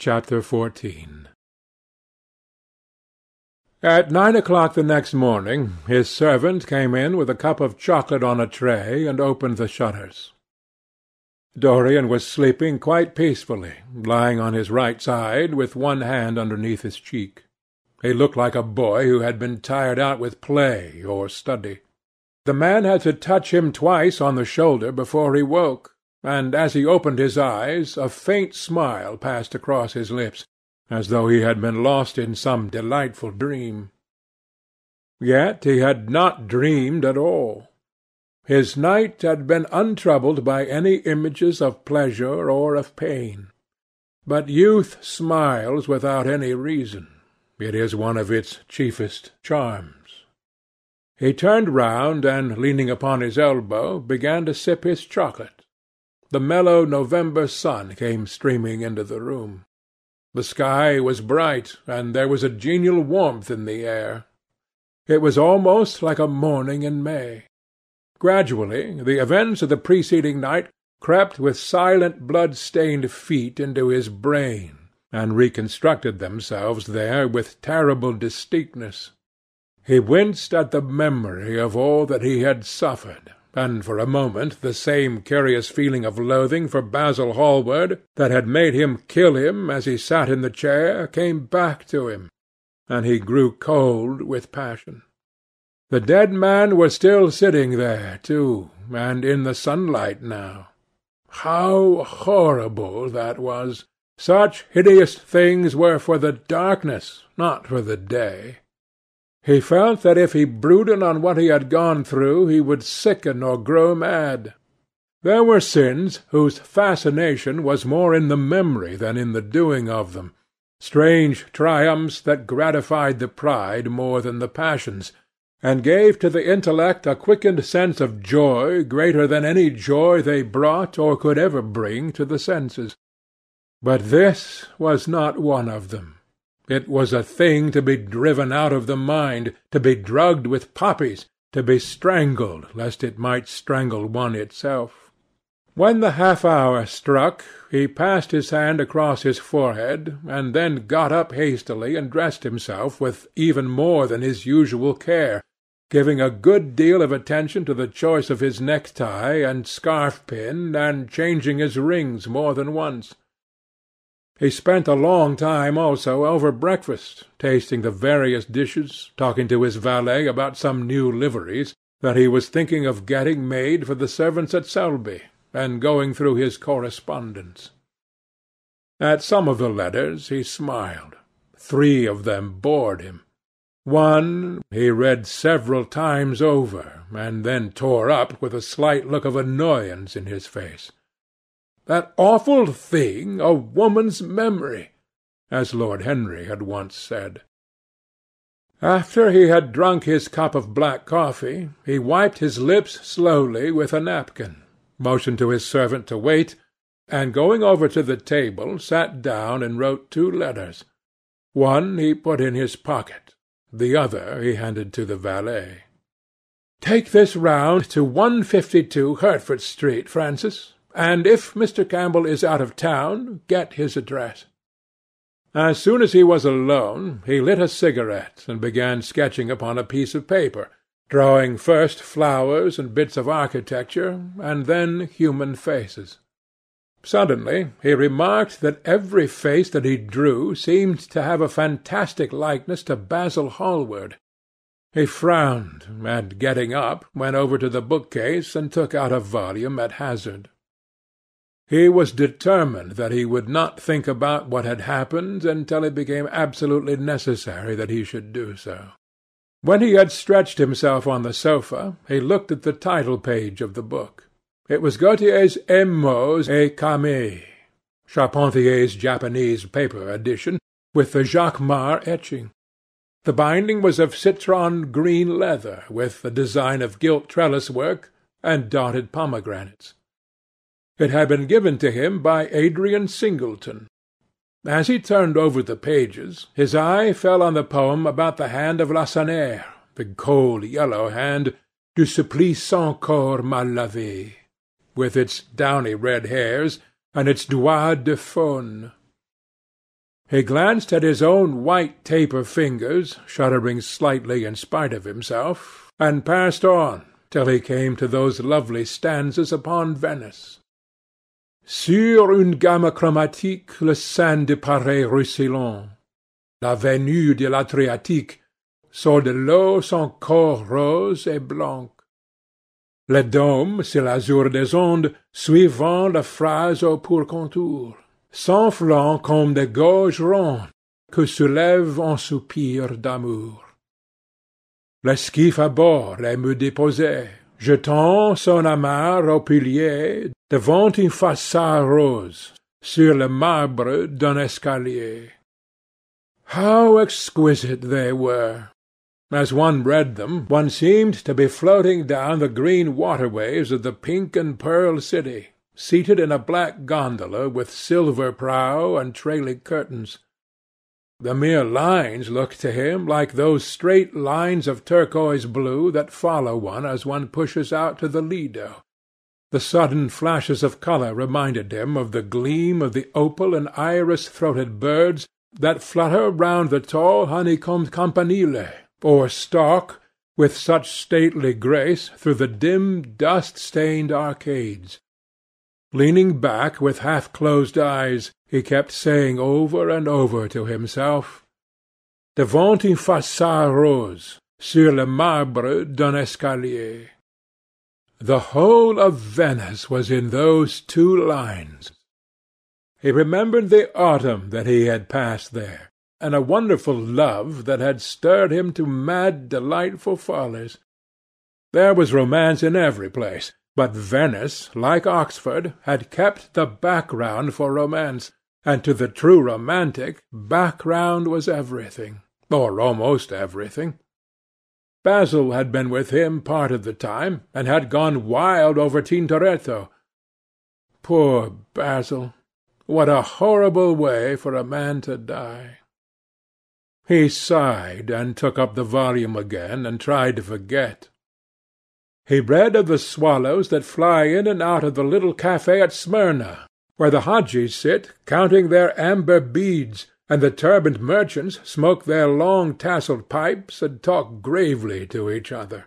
Chapter 14 At nine o'clock the next morning his servant came in with a cup of chocolate on a tray and opened the shutters. Dorian was sleeping quite peacefully, lying on his right side, with one hand underneath his cheek. He looked like a boy who had been tired out with play or study. The man had to touch him twice on the shoulder before he woke, and as he opened his eyes a faint smile passed across his lips, as though he had been lost in some delightful dream. Yet he had not dreamed at all. His night had been untroubled by any images of pleasure or of pain. But youth smiles without any reason. It is one of its chiefest charms. He turned round and, leaning upon his elbow, began to sip his chocolate. The mellow November sun came streaming into the room. The sky was bright, and there was a genial warmth in the air. It was almost like a morning in May. Gradually the events of the preceding night crept with silent blood-stained feet into his brain, and reconstructed themselves there with terrible distinctness. He winced at the memory of all that he had suffered, and for a moment the same curious feeling of loathing for Basil Hallward that had made him kill him as he sat in the chair came back to him, and he grew cold with passion. The dead man was still sitting there, too, and in the sunlight now. How horrible that was! Such hideous things were for the darkness, not for the day. He felt that if he brooded on what he had gone through he would sicken or grow mad. There were sins whose fascination was more in the memory than in the doing of them, strange triumphs that gratified the pride more than the passions, and gave to the intellect a quickened sense of joy greater than any joy they brought or could ever bring to the senses. But this was not one of them. It was a thing to be driven out of the mind, to be drugged with poppies, to be strangled lest it might strangle one itself. When the half hour struck, he passed his hand across his forehead, and then got up hastily and dressed himself with even more than his usual care, giving a good deal of attention to the choice of his necktie and scarf-pin, and changing his rings more than once. He spent a long time also over breakfast, tasting the various dishes, talking to his valet about some new liveries that he was thinking of getting made for the servants at Selby, and going through his correspondence. At some of the letters he smiled. Three of them bored him. One he read several times over, and then tore up with a slight look of annoyance in his face. That awful thing, a woman's memory, as Lord Henry had once said. After he had drunk his cup of black coffee, he wiped his lips slowly with a napkin, motioned to his servant to wait, and going over to the table sat down and wrote two letters. One he put in his pocket, the other he handed to the valet. "Take this round to 152 Hertford Street, Francis and if Mr. Campbell is out of town, get his address." As soon as he was alone, he lit a cigarette and began sketching upon a piece of paper, drawing first flowers and bits of architecture, and then human faces. Suddenly he remarked that every face that he drew seemed to have a fantastic likeness to Basil Hallward. He frowned, and getting up, went over to the bookcase and took out a volume at hazard. He was determined that he would not think about what had happened until it became absolutely necessary that he should do so. When he had stretched himself on the sofa, he looked at the title page of the book. It was Gautier's Émaux et Camées, Charpentier's Japanese paper edition, with the Jacquemart etching. The binding was of citron green leather, with the design of gilt trellis work and dotted pomegranates. It had been given to him by Adrian Singleton. As he turned over the pages, his eye fell on the poem about the hand of Lacenaire, the cold yellow hand du supplice sans corps mal lavé, with its downy red hairs and its doigts de faune. He glanced at his own white taper fingers, shuddering slightly in spite of himself, and passed on till he came to those lovely stanzas upon Venice. Sur une gamme chromatique le sein de Paris ruisselant, la venue de l'Adriatique, sort de l'eau son corps rose et blanc. Le dôme, sur l'azur des ondes, suivant la phrase au pur contour, s'enflant comme des gorges rondes que soulève un soupir d'amour. L'esquif à bord et me jetant son amarre au pilier devant une façade rose, sur le marbre d'un escalier. How exquisite they were! As one read them, one seemed to be floating down the green waterways of the pink and pearl city, seated in a black gondola with silver prow and trailing curtains. The mere lines looked to him like those straight lines of turquoise blue that follow one as one pushes out to the Lido. The sudden flashes of colour reminded him of the gleam of the opal and iris-throated birds that flutter round the tall honeycombed campanile, or stalk, with such stately grace, through the dim dust-stained arcades. Leaning back with half-closed eyes, he kept saying over and over to himself, Devant une façade rose, sur le marbre d'un escalier. The whole of Venice was in those two lines. He remembered the autumn that he had passed there, and a wonderful love that had stirred him to mad, delightful follies. There was romance in every place, but Venice, like Oxford, had kept the background for romance, and to the true romantic background was everything, or almost everything. Basil had been with him part of the time, and had gone wild over Tintoretto. Poor Basil! What a horrible way for a man to die! He sighed, and took up the volume again, and tried to forget. He read of the swallows that fly in and out of the little cafe at Smyrna, where the Hadjis sit counting their amber beads, and the turbaned merchants smoke their long tasselled pipes and talk gravely to each other.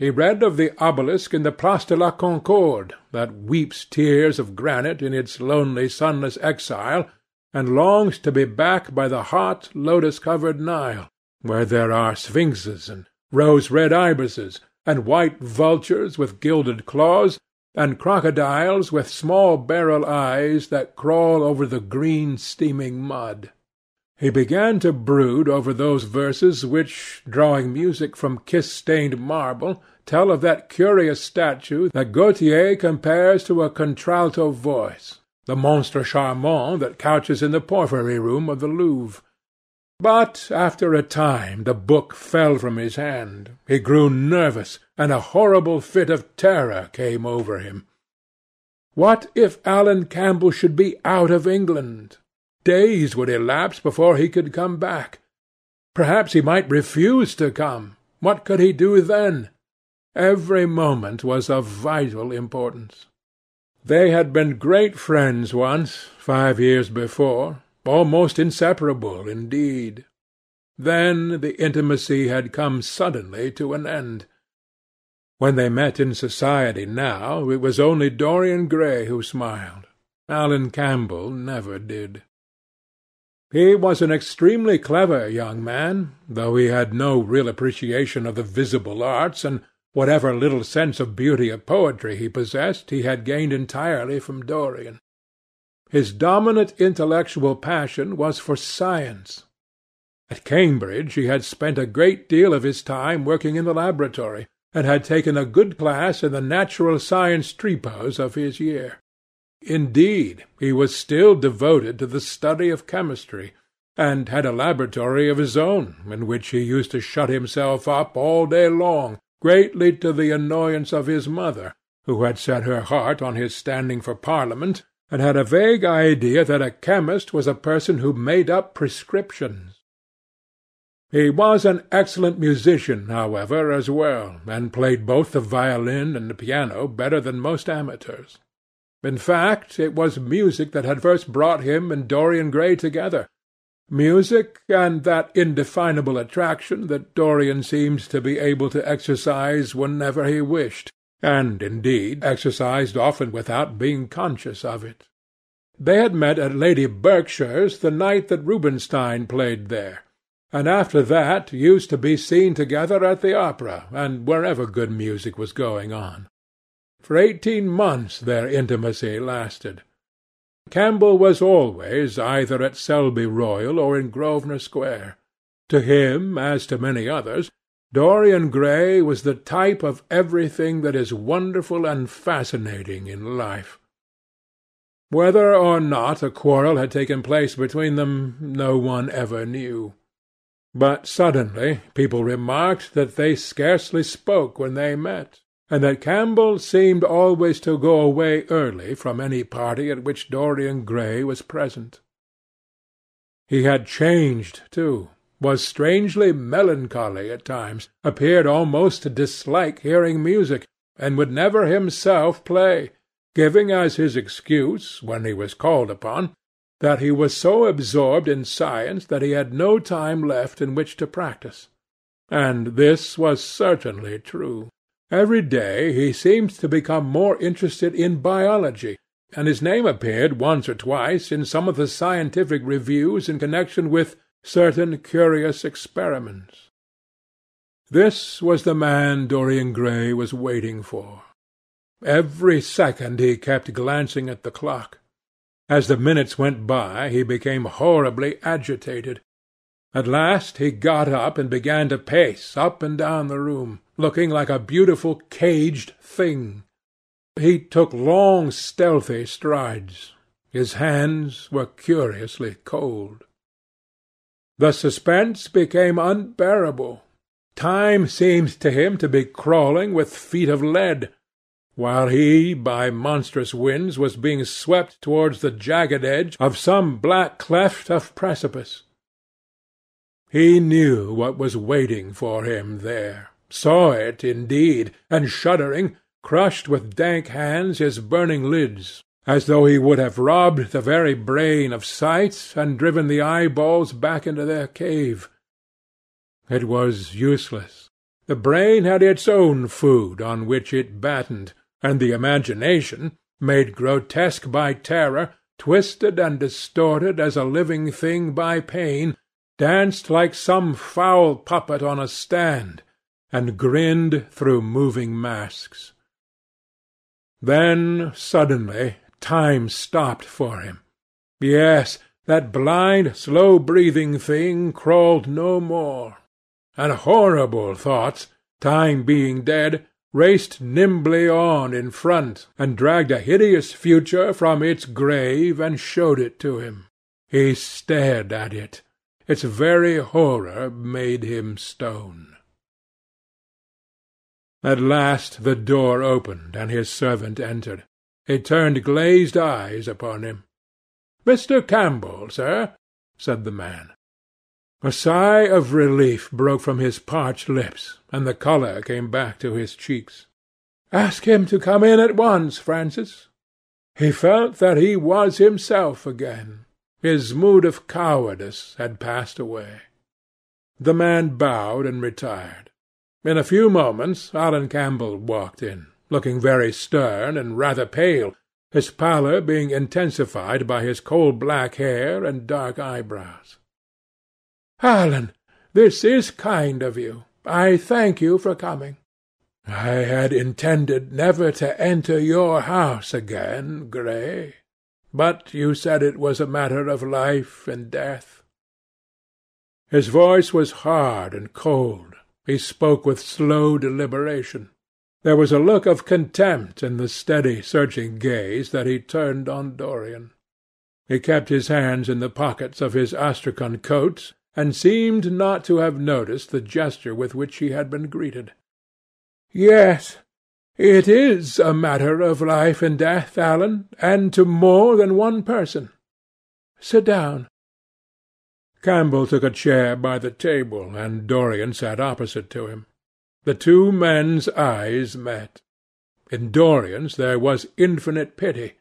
He read of the obelisk in the Place de la Concorde that weeps tears of granite in its lonely sunless exile, and longs to be back by the hot lotus-covered Nile, where there are sphinxes and rose-red ibises, and white vultures with gilded claws, and crocodiles with small beryl eyes that crawl over the green steaming mud. He began to brood over those verses which, drawing music from kiss-stained marble, tell of that curious statue that Gautier compares to a contralto voice, the monstre charmant that couches in the porphyry room of the Louvre. But after a time the book fell from his hand, he grew nervous, and a horrible fit of terror came over him. What if Alan Campbell should be out of England? Days would elapse before he could come back. Perhaps he might refuse to come. What could he do then? Every moment was of vital importance. They had been great friends once, five years before, almost inseparable indeed. Then the intimacy had come suddenly to an end. When they met in society now, it was only Dorian Gray who smiled. Alan Campbell never did. He was an extremely clever young man, though he had no real appreciation of the visible arts, and whatever little sense of beauty of poetry he possessed he had gained entirely from Dorian. His dominant intellectual passion was for science. At Cambridge he had spent a great deal of his time working in the laboratory, and had taken a good class in the natural science tripos of his year. Indeed, he was still devoted to the study of chemistry, and had a laboratory of his own, in which he used to shut himself up all day long, greatly to the annoyance of his mother, who had set her heart on his standing for Parliament, and had a vague idea that a chemist was a person who made up prescriptions. He was an excellent musician, however, as well, and played both the violin and the piano better than most amateurs. In fact, it was music that had first brought him and Dorian Gray together, music and that indefinable attraction that Dorian seemed to be able to exercise whenever he wished, and, indeed, exercised often without being conscious of it. They had met at Lady Berkshire's the night that Rubinstein played there, and after that used to be seen together at the opera and wherever good music was going on. For eighteen months their intimacy lasted. Campbell was always either at Selby Royal or in Grosvenor Square. To him, as to many others, Dorian Gray was the type of everything that is wonderful and fascinating in life. Whether or not a quarrel had taken place between them, no one ever knew. But suddenly people remarked that they scarcely spoke when they met, and that Campbell seemed always to go away early from any party at which Dorian Gray was present. He had changed, too, was strangely melancholy at times, appeared almost to dislike hearing music, and would never himself play, giving as his excuse, when he was called upon, that he was so absorbed in science that he had no time left in which to practise. And this was certainly true. Every day he seemed to become more interested in biology, and his name appeared once or twice in some of the scientific reviews in connection with certain curious experiments. This was the man Dorian Gray was waiting for. Every second he kept glancing at the clock. As the minutes went by he became horribly agitated. At last he got up and began to pace up and down the room, looking like a beautiful caged thing. He took long stealthy strides. His hands were curiously cold. The suspense became unbearable. Time seemed to him to be crawling with feet of lead while he, by monstrous winds, was being swept towards the jagged edge of some black cleft of precipice. He knew what was waiting for him there, saw it indeed, and shuddering, crushed with dank hands his burning lids, as though he would have robbed the very brain of sight and driven the eyeballs back into their cave. It was useless. The brain had its own food on which it battened, and the imagination, made grotesque by terror, twisted and distorted as a living thing by pain, danced like some foul puppet on a stand, and grinned through moving masks. Then, suddenly, time stopped for him. Yes, that blind, slow-breathing thing crawled no more, and horrible thoughts, time being dead, raced nimbly on in front, and dragged a hideous future from its grave and showed it to him. He stared at it. Its very horror made him stone. At last the door opened, and his servant entered. He turned glazed eyes upon him. "Mr. Campbell, sir," said the man. A sigh of relief broke from his parched lips, and the colour came back to his cheeks. "Ask him to come in at once, Francis." He felt that he was himself again. His mood of cowardice had passed away. The man bowed and retired. In a few moments Alan Campbell walked in, looking very stern and rather pale, his pallor being intensified by his coal-black hair and dark eyebrows. Alan, this is kind of you. I thank you for coming. I had intended never to enter your house again, Gray, but you said it was a matter of life and death. His voice was hard and cold. He spoke with slow deliberation. There was a look of contempt in the steady, searching gaze that he turned on Dorian. He kept his hands in the pockets of his astrakhan coat, and seemed not to have noticed the gesture with which he had been greeted. "Yes, it is a matter of life and death, Alan, and to more than one person. Sit down." Campbell took a chair by the table, and Dorian sat opposite to him. The two men's eyes met. In Dorian's there was infinite pity,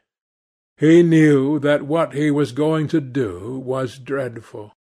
He knew that what he was going to do was dreadful.